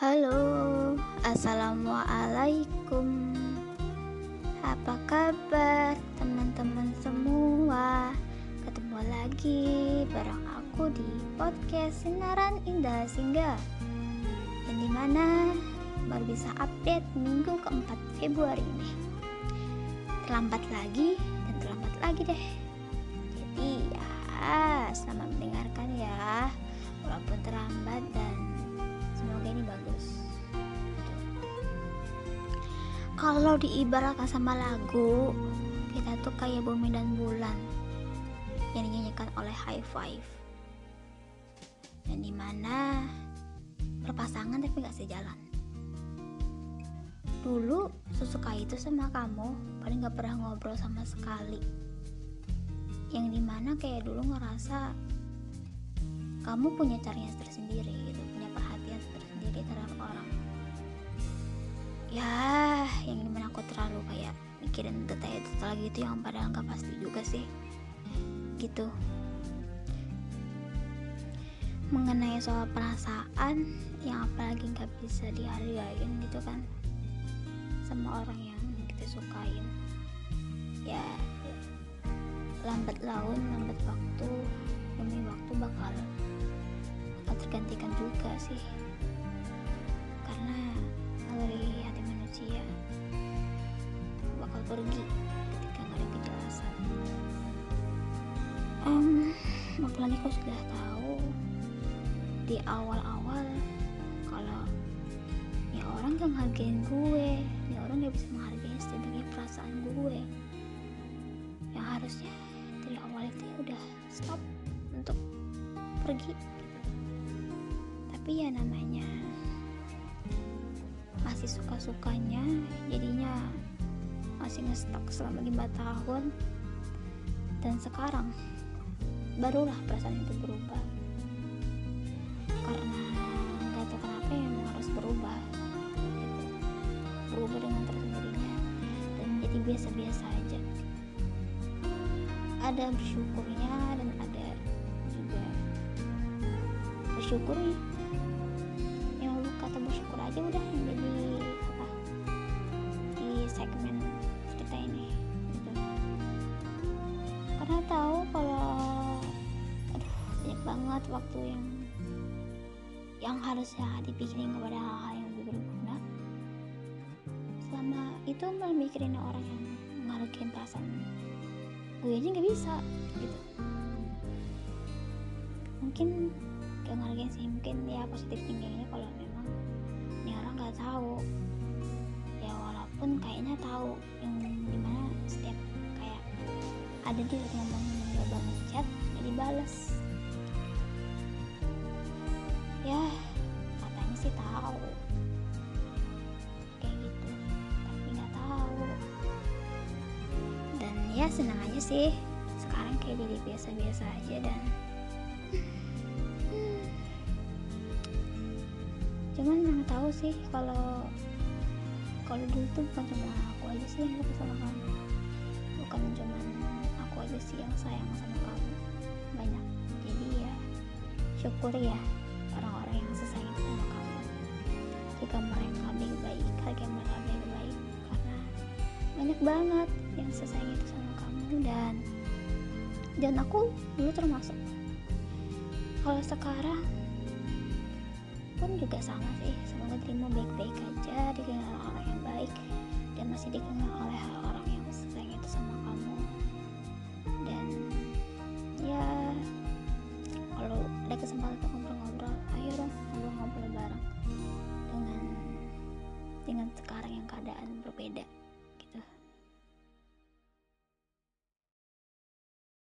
Halo, assalamualaikum. Apa kabar teman-teman semua? Ketemu lagi bareng aku di podcast Sinaran Indah Singgah. Yang di mana baru bisa update minggu keempat Februari ini. Terlambat lagi dan terlambat lagi deh. Kalau diibaratkan sama lagu, kita tuh kayak bumi dan bulan yang dinyanyikan oleh High Five. Yang di mana berpasangan tapi gak sejalan. Dulu sesuka itu sama kamu, paling gak pernah ngobrol sama sekali. Yang di mana kayak dulu ngerasa kamu punya caranya tersendiri gitu, punya perhatian tersendiri terhadap orang. Ya, yang di mana aku terlalu kayak mikirin detail-detail gitu yang padahal gak pasti juga sih. Gitu. Mengenai soal perasaan yang apalagi nggak bisa dihargain gitu kan sama orang yang kita sukain. Ya lambat laun lambat waktu demi waktu bakal tergantikan juga sih apalagi kau sudah tahu di awal-awal kalau ya orang gak menghargain gue ya orang gak bisa menghargai sebagai perasaan gue. Yang harusnya dari awal itu ya udah stop untuk pergi. Tapi ya namanya masih suka-sukanya jadinya masih ngestak selama lima tahun dan sekarang barulah perasaan itu berubah. Karena nggak tahu kenapa ya emang harus berubah gitu. berubah dengan tersendirinya. Dan jadi biasa-biasa aja. Ada bersyukurnya dan ada juga bersyukurnya yang lu kata bersyukur aja udah yang jadi apa di segmen cerita ini gitu. Karena tahu kalau banget waktu yang yang harusnya dipikirin kepada hal-hal yang lebih berguna. Selama itu malah mikirin orang yang menghargai perasaan gue aja nggak bisa gitu. Mungkin gak ngargain sih mungkin ya positif tingginya kalau memang ini orang nggak tahu. Ya walaupun kayaknya tahu yang di mana setiap kayak ada di ngomong nggak banget chat jadi balas senang aja sih. Sekarang kayak jadi biasa-biasa aja dan cuman yang tahu sih kalau kalau dulu tuh bukan cuma aku aja sih yang suka sama kamu. Bukan cuma aku aja sih yang sayang sama kamu. Banyak. Jadi ya syukur ya orang-orang yang sesayang sama kamu. Jika mereka baik baik harga mereka baik baik. Karena banyak banget yang sesayang dan aku dulu termasuk. Kalau sekarang pun juga sama sih. Semoga terima baik-baik aja dikenal orang yang baik dan masih dikenal oleh orang yang sayang itu sama kamu. Dan ya kalau ada kesempatan untuk ngobrol-ngobrol ayo dong ngobrol-ngobrol bareng dengan dengan sekarang yang keadaan berbeda